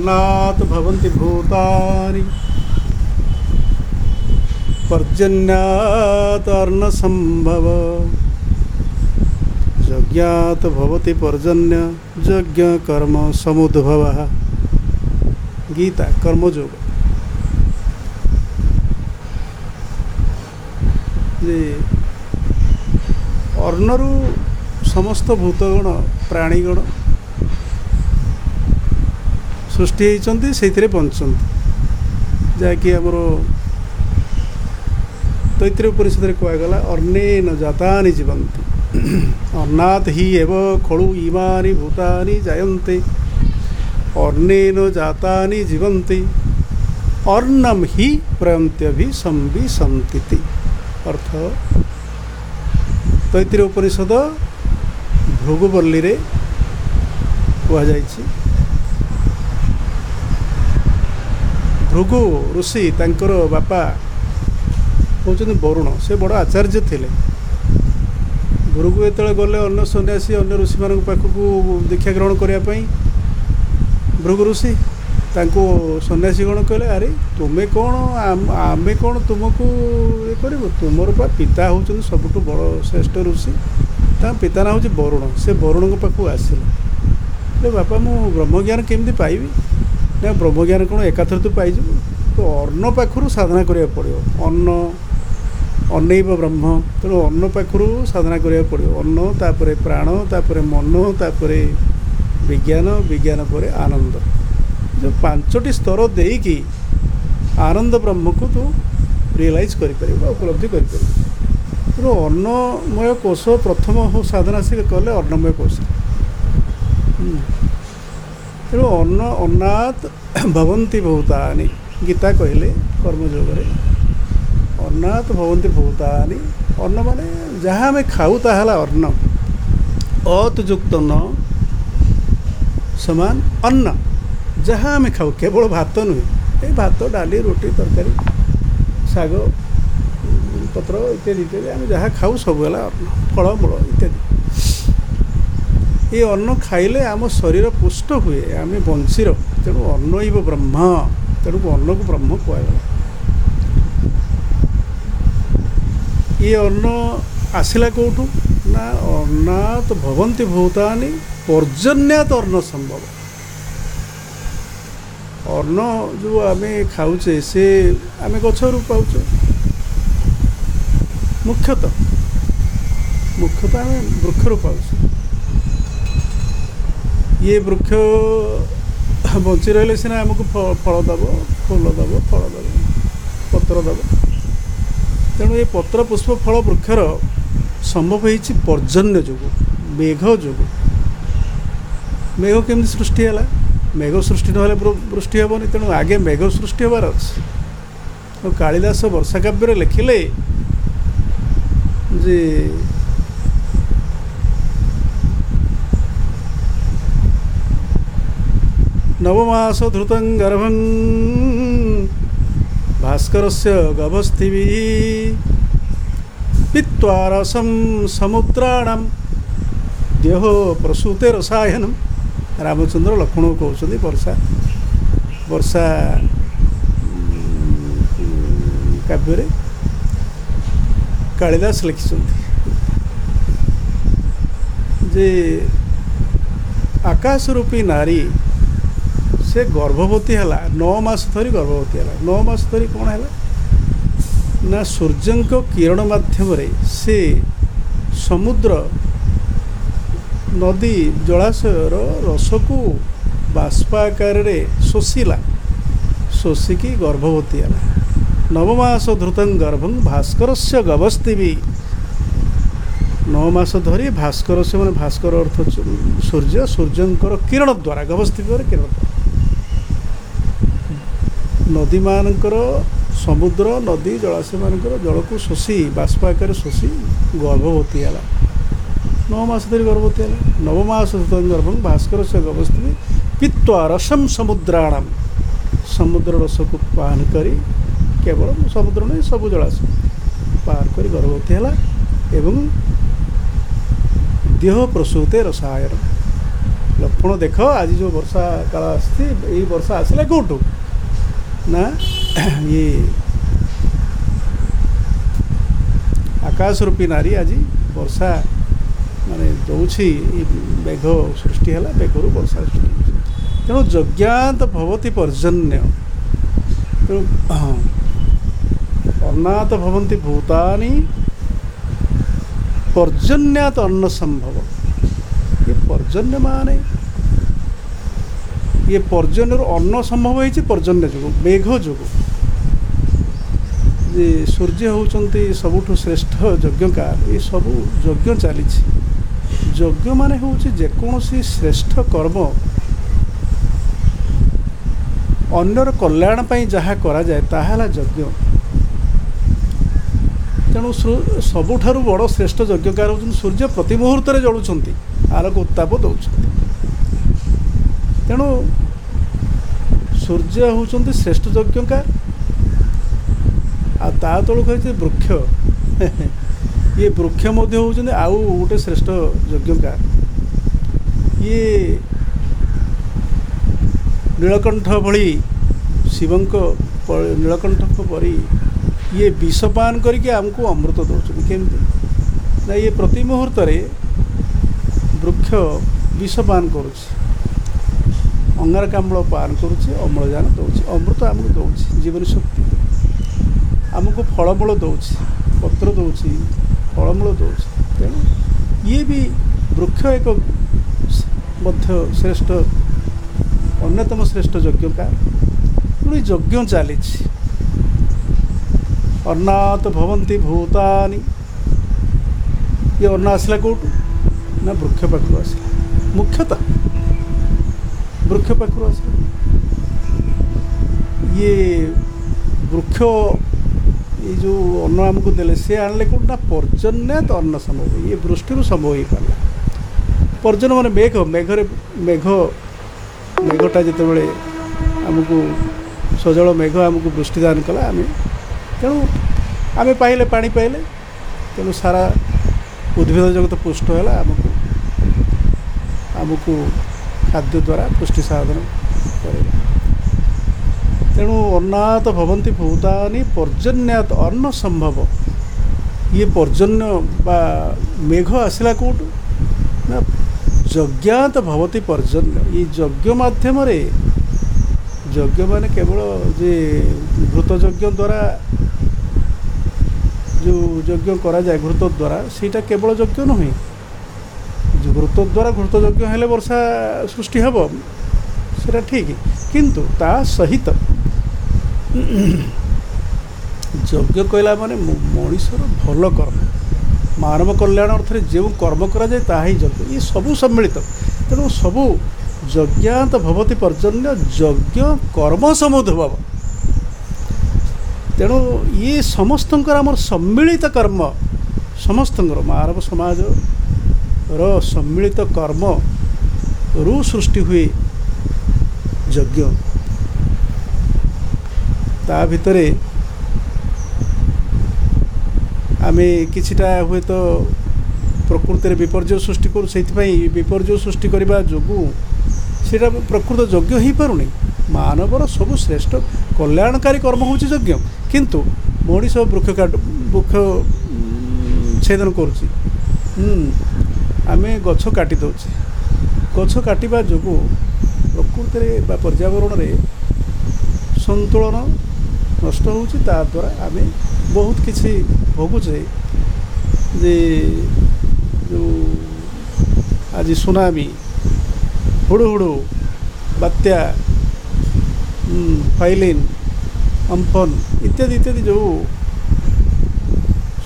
कारणात् भवन्ति भूतानि। पर्जन्यात् अर्णसम्भव यज्ञात् भवति पर्जन्य, यज्ञ कर्म समुद्भव। गीता, कर्मयोग। ଯେ ଅର୍ଣ୍ଣରୁ ସମସ୍ତ ଭୂତଗଣ ପ୍ରାଣୀଗଣ ସୃଷ୍ଟି ହେଇଛନ୍ତି ସେଇଥିରେ ବଞ୍ଚନ୍ତି। ଯାହାକି ଆମର ତୈତ୍ରୀୟ ପରିଷଦରେ କୁହାଗଲା ଅର୍ଣ୍ଣେନ ଜାତାନି ଜୀବନ୍ତି। ଅନ୍ନାଥ ହି ଏବ ଖଳୁ ଇମାନି ଭୂତାନି ଜାୟନ୍ତେ। ଅର୍ଣ୍ଣେନ ଜାତାନି ଜୀବନ୍ତି। ଅର୍ଣ୍ଣମ ହି ପ୍ରୟନ୍ତ୍ୟଭି ସମ୍ବିସନ୍ତି ଅର୍ଥ ତୈତ୍ରୀୟ ଉପନିଷଦ ଭୃଗୁବଲ୍ଲୀରେ କୁହାଯାଇଛି। ଭୃଗୁ ଋଷି ତାଙ୍କର ବାପା ହେଉଛନ୍ତି ବରୁଣ। ସେ ବଡ଼ ଆଚାର୍ଯ୍ୟ ଥିଲେ। ଗୁରୁକୁ ଯେତେବେଳେ ଗଲେ ଅନ୍ୟ ସନ୍ନ୍ୟାସୀ ଅନ୍ୟ ଋଷିମାନଙ୍କ ପାଖକୁ ଦୀକ୍ଷା ଗ୍ରହଣ କରିବା ପାଇଁ ଭୃଗୁ ଋଷି ତାଙ୍କୁ ସନ୍ନ୍ୟାସୀ ଗଣ କହିଲେ? ଆରେ ତୁମେ କ'ଣ ଆମେ କ'ଣ ତୁମକୁ ଇଏ କରିବୁ? ତୁମର ବା ପିତା ହେଉଛନ୍ତି ସବୁଠୁ ବଡ଼ ଶ୍ରେଷ୍ଠ ଋଷି। ତାଙ୍କ ପିତା ନାଁ ହେଉଛି ବରୁଣ। ସେ ବରୁଣଙ୍କ ପାଖକୁ ଆସିଲେ। ହେଲେ ବାପା ମୁଁ ବ୍ରହ୍ମଜ୍ଞାନ କେମିତି ପାଇବି? ନା ବ୍ରହ୍ମଜ୍ଞାନ କ'ଣ ଏକାଥରେ ତୁ ପାଇଯିବୁ ତ ଅନ୍ନ ପାଖରୁ ସାଧନା କରିବାକୁ ପଡ଼ିବ। ଅନ୍ନ ଅନେଇବ ବ୍ରହ୍ମ ତେଣୁ ଅନ୍ନ ପାଖରୁ ସାଧନା କରିବାକୁ ପଡ଼ିବ। ଅନ୍ନ ତାପରେ ପ୍ରାଣ ତାପରେ ମନ ତାପରେ ବିଜ୍ଞାନ ବିଜ୍ଞାନ ପରେ ଆନନ୍ଦ। ଯେଉଁ ପାଞ୍ଚଟି ସ୍ତର ଦେଇକି ଆନନ୍ଦ ବ୍ରହ୍ମକୁ ତୁ ରିଏଲାଇଜ୍ କରିପାରିବୁ ବା ଉପଲବ୍ଧି କରିପାରିବୁ। ତେଣୁ ଅନ୍ନମୟ କୋଷ ପ୍ରଥମ ସାଧନା ସେ କଲେ ଅନ୍ନମୟ କୋଷ। ତେଣୁ ଅନ୍ନ ଅନ୍ନାତ୍ ଭବନ୍ତି ଭୂତାନି। ଗୀତା କହିଲେ କର୍ମଯୋଗରେ। ଅନ୍ନାତ୍ ଭବନ୍ତି ଭୂତାନି। ଅନ୍ନ ମାନେ ଯାହା ଆମେ ଖାଉ ତାହା ହେଲା ଅନ୍ନ। ଅତ୍ ଯୁକ୍ତ ନ ସମାନ ଅନ୍ନ। ଯାହା ଆମେ ଖାଉ କେବଳ ଭାତ ନୁହେଁ। ଏଇ ଭାତ ଡାଲି ରୁଟି ତରକାରୀ ଶାଗ ପତ୍ର ଇତ୍ୟାଦି ଇତ୍ୟାଦି ଆମେ ଯାହା ଖାଉ ସବୁ ହେଲା ଅନ୍ନ ଫଳମୂଳ ଇତ୍ୟାଦି। ଏ ଅନ୍ନ ଖାଇଲେ ଆମ ଶରୀର ପୁଷ୍ଟ ହୁଏ ଆମେ ବଂଶୀର। ତେଣୁ ଅନ୍ନ ଇବ ବ୍ରହ୍ମ ତେଣୁ ଅନ୍ନକୁ ବ୍ରହ୍ମ କୁହାଗଲା। ଇଏ ଅନ୍ନ ଆସିଲା କେଉଁଠୁ? ନା ଅନ୍ନାତ ଭବନ୍ତି ଭୂତାନି ପର୍ଜନ୍ୟାତ ଅନ୍ନ ସମ୍ଭବ। ଅନ୍ନ ଯେଉଁ ଆମେ ଖାଉଛେ ସେ ଆମେ ଗଛରୁ ପାଉଛେ। ମୁଖ୍ୟତଃ ମୁଖ୍ୟତଃ ଆମେ ବୃକ୍ଷରୁ ପାଉଛେ। ଇଏ ବୃକ୍ଷ ବଞ୍ଚି ରହିଲେ ସିନା ଆମକୁ ଫଳ ଦେବ ଫୁଲ ଦେବ ଫଳ ଦେବ ପତ୍ର ଦେବ। ତେଣୁ ଏ ପତ୍ର ପୁଷ୍ପ ଫଳ ବୃକ୍ଷର ସମ୍ଭବ ହେଇଛି ପର୍ଜନ୍ୟ ଯୋଗୁଁ ମେଘ ଯୋଗୁଁ। ମେଘ କେମିତି ସୃଷ୍ଟି ହେଲା? ମେଘ ସୃଷ୍ଟି ନହେଲେ ବୃଷ୍ଟି ହେବନି ତେଣୁ ଆଗେ ମେଘ ସୃଷ୍ଟି ହେବାର ଅଛି। ଆଉ କାଳିଦାସ ବର୍ଷା କାବ୍ୟରେ ଲେଖିଲେ ଯେ ନବମାସ ଧୃତଂ ଗର୍ଭଂ ଭାସ୍କରସ୍ୟ ଗଭସ୍ଥିବି ପିତ୍ୱା ରସಂ ସମୁଦ୍ରାଣାମ ଦେହ ପ୍ରସୂତେ ରସାୟନମ୍ ରାମଚନ୍ଦ୍ର ଲକ୍ଷ୍ମଣକୁ କହୁଛନ୍ତି ବର୍ଷା ବର୍ଷା କାବ୍ୟରେ କାଳିଦାସ ଲେଖିଛନ୍ତି ଯେ ଆକାଶ ରୂପୀ ନାରୀ ସେ ଗର୍ଭବତୀ ହେଲା ନଅ ମାସ ଧରି ଗର୍ଭବତୀ ହେଲା। ନଅ ମାସ ଧରି କ'ଣ ହେଲା? ନା ସୂର୍ଯ୍ୟଙ୍କ କିରଣ ମାଧ୍ୟମରେ ସେ ସମୁଦ୍ର ନଦୀ ଜଳାଶୟର ରସକୁ ବାଷ୍ପ ଆକାରରେ ଶୋଷିଲା। ଶୋଷିକି ଗର୍ଭବତୀ ହେଲା। ନବମାସ ଧୃତଂ ଗର୍ଭଂ ଭାସ୍କରସ୍ୟ ଗବସ୍ତିବି ନଅ ମାସ ଧରି ଭାସ୍କରସ୍ୟ ମାନେ ଭାସ୍କର ଅର୍ଥ ସୂର୍ଯ୍ୟ ସୂର୍ଯ୍ୟଙ୍କର କିରଣ ଦ୍ୱାରା ଗବସ୍ତିବିର କିରଣ ଦ୍ୱାରା ନଦୀମାନଙ୍କର ସମୁଦ୍ର ନଦୀ ଜଳାଶୟମାନଙ୍କର ଜଳକୁ ଶୋଷି ବାଷ୍ପ ଆକାରରେ ଶୋଷି ଗର୍ଭବତୀ ହେଲା। ନଅ ମାସ ଧରି ଗର୍ଭବତୀ ହେଲା। ନବମାସ ଗର୍ଭଂ ଭାସ୍କର ସେ ଗବସ୍ଥିତି ପିତ୍ୱା ରସମ ସମୁଦ୍ରାଣମ ସମୁଦ୍ର ରସକୁ ପାନ କରି କେବଳ ସମୁଦ୍ର ନୁହେଁ ସବୁ ଜଳାଶୟ ପାନ କରି ଗର୍ଭବତୀ ହେଲା ଏବଂ ଦେହ ପ୍ରସୂତେ ରସାୟନ। ଲକ୍ଷ୍ମଣ ଦେଖ ଆଜି ଯେଉଁ ବର୍ଷା କାଳ ଆସିଛି ଏଇ ବର୍ଷା ଆସିଲା କେଉଁଠୁ? ନା ଇଏ ଆକାଶ ରୂପୀ ନାରୀ ଆଜି ବର୍ଷା ମାନେ ଦେଉଛି ଏଇ ମେଘ ସୃଷ୍ଟି ହେଲା ମେଘରୁ ବର୍ଷା ସୃଷ୍ଟି ହେଉଛି ତେଣୁ ଯଜ୍ଞାନ୍ତ ଭବତି ପର୍ଜନ୍ୟ ତେଣୁ ହଁ, ଅନ୍ନାତ ଭବନ୍ତି ଭୂତାନି ପର୍ଜନ୍ୟାତ ଅନ୍ନ ସମ୍ଭବ ଏ ପର୍ଜନ୍ୟ ମାନେ ଇଏ ପର୍ଜନ୍ୟରୁ ଅନ୍ନ ସମ୍ଭବ ହେଇଛି ପର୍ଜନ୍ୟ ଯୋଗୁଁ ମେଘ ଯୋଗୁଁ। ଯେ ସୂର୍ଯ୍ୟ ହେଉଛନ୍ତି ସବୁଠୁ ଶ୍ରେଷ୍ଠ ଯଜ୍ଞକାର ଏ ସବୁ ଯଜ୍ଞ ଚାଲିଛି। ଯଜ୍ଞ ମାନେ ହେଉଛି ଯେକୌଣସି ଶ୍ରେଷ୍ଠ କର୍ମ। ଅନ୍ୟର କଲ୍ୟାଣ ପାଇଁ ଯାହା କରାଯାଏ ତାହା ହେଲା ଯଜ୍ଞ। ତେଣୁ ସବୁଠାରୁ ବଡ଼ ଶ୍ରେଷ୍ଠ ଯଜ୍ଞକାର ହେଉଛନ୍ତି ସୂର୍ଯ୍ୟ ପ୍ରତି ମୁହୂର୍ତ୍ତରେ ଜଳୁଛନ୍ତି ଆଲୋକ ଉତ୍ତାପ ଦେଉଛନ୍ତି। ତେଣୁ ସୂର୍ଯ୍ୟ ହେଉଛନ୍ତି ଶ୍ରେଷ୍ଠ ଯଜ୍ଞକାର ଆଉ ତା ତଳକୁ ହେଉଛି ବୃକ୍ଷ। ଇଏ ବୃକ୍ଷ ମଧ୍ୟ ହେଉଛନ୍ତି ଆଉ ଗୋଟେ ଶ୍ରେଷ୍ଠ ଯଜ୍ଞକାର ଇଏ ନୀଳକଣ୍ଠ ଭଳି ଶିବଙ୍କ ନୀଳକଣ୍ଠଙ୍କ ପରି ଇଏ ବିଷପାନ କରିକି ଆମକୁ ଅମୃତ ଦେଉଛନ୍ତି କେମିତି? ନା ଇଏ ପ୍ରତି ମୁହୂର୍ତ୍ତରେ ବୃକ୍ଷ ବିଷପାନ କରୁଛି। ଅଙ୍ଗାରକାମ୍ଳ ପାନ କରୁଛି ଅମ୍ଳଜାନ ଦେଉଛି ଅମୃତ ଆମକୁ ଦେଉଛି ଜୀବନ ଶକ୍ତି ଆମକୁ ଫଳମୂଳ ଦେଉଛି ପତ୍ର ଦେଉଛି ଫଳମୂଳ ଦେଉଛି ତେଣୁ ଇଏ ବି ବୃକ୍ଷ ଏକ ମଧ୍ୟ ଶ୍ରେଷ୍ଠ ଅନ୍ୟତମ ଶ୍ରେଷ୍ଠ ଯଜ୍ଞକାର ତେଣୁ ଏ ଯଜ୍ଞ ଚାଲିଛି ଅନ୍ନାତ ଭବନ୍ତି ଭୂତାନି ଇଏ ଅନ୍ନ ଆସିଲା କେଉଁଠୁ ନା ବୃକ୍ଷ ପାଖରୁ ଆସିଲା ମୁଖ୍ୟତଃ ବୃକ୍ଷ ପାଖରୁ ଆସିଲା ଇଏ ବୃକ୍ଷ ଏଇ ଯେଉଁ ଅନ୍ନ ଆମକୁ ଦେଲେ ସେ ଆଣିଲେ କେଉଁଠି ନା ପର୍ଜନ୍ୟାତ ଅନ୍ନ ସମ୍ଭବ। ଇଏ ବୃଷ୍ଟିରୁ ସମ୍ଭବ ହେଇପାରିଲା। ପର୍ଜନ ମାନେ ମେଘ। ମେଘରେ ମେଘ ମେଘଟା ଯେତେବେଳେ ଆମକୁ ସଜଳ ମେଘ ଆମକୁ ବୃଷ୍ଟିଦାନ କଲା ଆମେ ତେଣୁ ଆମେ ପାଇଲେ ପାଣି ପାଇଲେ ତେଣୁ ସାରା ଉଦ୍ଭିଦ ଜଗତ ପୁଷ୍ଟ ହେଲା ଆମକୁ ଆମକୁ ଖାଦ୍ୟ ଦ୍ୱାରା ପୁଷ୍ଟି ସାଧନ କରିଲା ତେଣୁ ଅନ୍ନାତ ଭବନ୍ତି ଭୂତାନି ପର୍ଜନ୍ୟାତ ଅନ୍ନ ସମ୍ଭବ। ଇଏ ପର୍ଜନ୍ୟ ବା ମେଘ ଆସିଲା କେଉଁଠୁ? ନା ଯଜ୍ଞାତ ଭବତି ପର୍ଜନ୍ୟ ଏଇ ଯଜ୍ଞ ମାଧ୍ୟମରେ ଯଜ୍ଞ ମାନେ କେବଳ ଯେ ଘୃତ ଯଜ୍ଞ ଦ୍ୱାରା ଯେଉଁ ଯଜ୍ଞ କରାଯାଏ ଘୃତ ଦ୍ୱାରା ସେଇଟା କେବଳ ଯଜ୍ଞ ନୁହେଁ। ଘୃତ ଦ୍ୱାରା ଘୃତ ହେଲେ ବର୍ଷା ସୃଷ୍ଟି ହେବ। ସେଟା ଠିକ୍। କିନ୍ତୁ ତା ସହିତ ଯଜ୍ଞ କହିଲା ମାନେ ମଣିଷର ଭଲ କର୍ମ। ମାନବ କଲ୍ୟାଣ ଅର୍ଥରେ ଯେଉଁ କର୍ମ କରାଯାଏ ତାହା ହିଁ ଯଜ୍ଞ। ଇଏ ସବୁ ସମ୍ମିଳିତ। ତେଣୁ ସବୁ ଯଜ୍ଞାନ୍ତ ଭବତି ପର୍ଜନ୍ୟ ଯଜ୍ଞ କର୍ମ ସମୁଦ୍ଭବ ତେଣୁ ଇଏ ସମସ୍ତଙ୍କର ଆମର ସମ୍ମିଳିତ କର୍ମ। ସମସ୍ତଙ୍କର। ମାନବ ସମାଜର ସମ୍ମିଳିତ କର୍ମରୁ ସୃଷ୍ଟି ହୁଏ ଯଜ୍ଞ। ତା ଭିତରେ ଆମେ କିଛିଟା ହୁଏତ ପ୍ରକୃତିରେ ବିପର୍ଯ୍ୟୟ ସୃଷ୍ଟି କରୁ ସେଇଥିପାଇଁ ବିପର୍ଯ୍ୟୟ ସୃଷ୍ଟି କରିବା ଯୋଗୁଁ ସେଇଟା ପ୍ରକୃତ ଯଜ୍ଞ ହେଇପାରୁନି। ମାନବର ସବୁ ଶ୍ରେଷ୍ଠ କଲ୍ୟାଣକାରୀ କର୍ମ ହେଉଛି ଯଜ୍ଞ। କିନ୍ତୁ ମଣିଷ ବୃକ୍ଷ କାଟ ବୃକ୍ଷ ଛେଦନ କରୁଛି। ଆମେ ଗଛ କାଟି ଦେଉଛେ। ଗଛ କାଟିବା ଯୋଗୁଁ ପ୍ରକୃତିରେ ବା ପର୍ଯ୍ୟାବରଣରେ ସନ୍ତୁଳନ ନଷ୍ଟ ହେଉଛି। ତାଦ୍ୱାରା ଆମେ ବହୁତ କିଛି ଭୋଗୁଛେ ଯେ ଯେଉଁ ଆଜି ସୁନାମି ହୁଡ଼ୁହୁଡ଼ୁ ବାତ୍ୟା ଉଁ, ଫାଇଲିନ୍ ଅମ୍ଫନ୍ ଇତ୍ୟାଦି ଇତ୍ୟାଦି ଯେଉଁ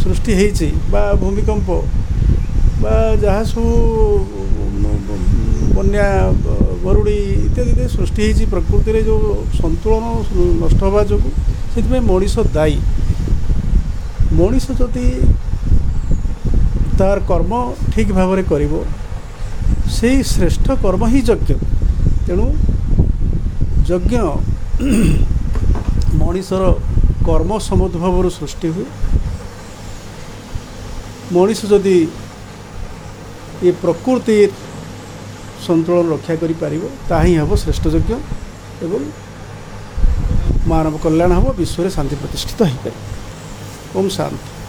ସୃଷ୍ଟି ହେଇଛି ବା ଭୂମିକମ୍ପ ବା ଯାହା ସବୁ ବନ୍ୟା ମରୁଡ଼ି ଇତ୍ୟାଦି ଇତ୍ୟାଦି ସୃଷ୍ଟି ହେଇଛି ପ୍ରକୃତିରେ ଯେଉଁ ସନ୍ତୁଳନ ନଷ୍ଟ ହେବା ଯୋଗୁଁ ସେଥିପାଇଁ ମଣିଷ ଦାୟୀ। ମଣିଷ ଯଦି ତାର କର୍ମ ଠିକ୍ ଭାବରେ କରିବ ସେଇ ଶ୍ରେଷ୍ଠ କର୍ମ ହିଁ ଯଜ୍ଞ। ତେଣୁ ଯଜ୍ଞ ମଣିଷର କର୍ମ ସମୁଦ୍ଭବରୁ ସୃଷ୍ଟି ହୁଏ। ମଣିଷ ଯଦି ଏ ପ୍ରକୃତି ସନ୍ତୁଳନ ରକ୍ଷା କରିପାରିବ ତାହା ହିଁ ହେବ ଶ୍ରେଷ୍ଠ ଯଜ୍ଞ ଏବଂ ମାନବ କଲ୍ୟାଣ ହେବ ବିଶ୍ୱରେ ଶାନ୍ତି ପ୍ରତିଷ୍ଠିତ ହୋଇପାରିବ। ଓମ୍ ଶାନ୍ତି।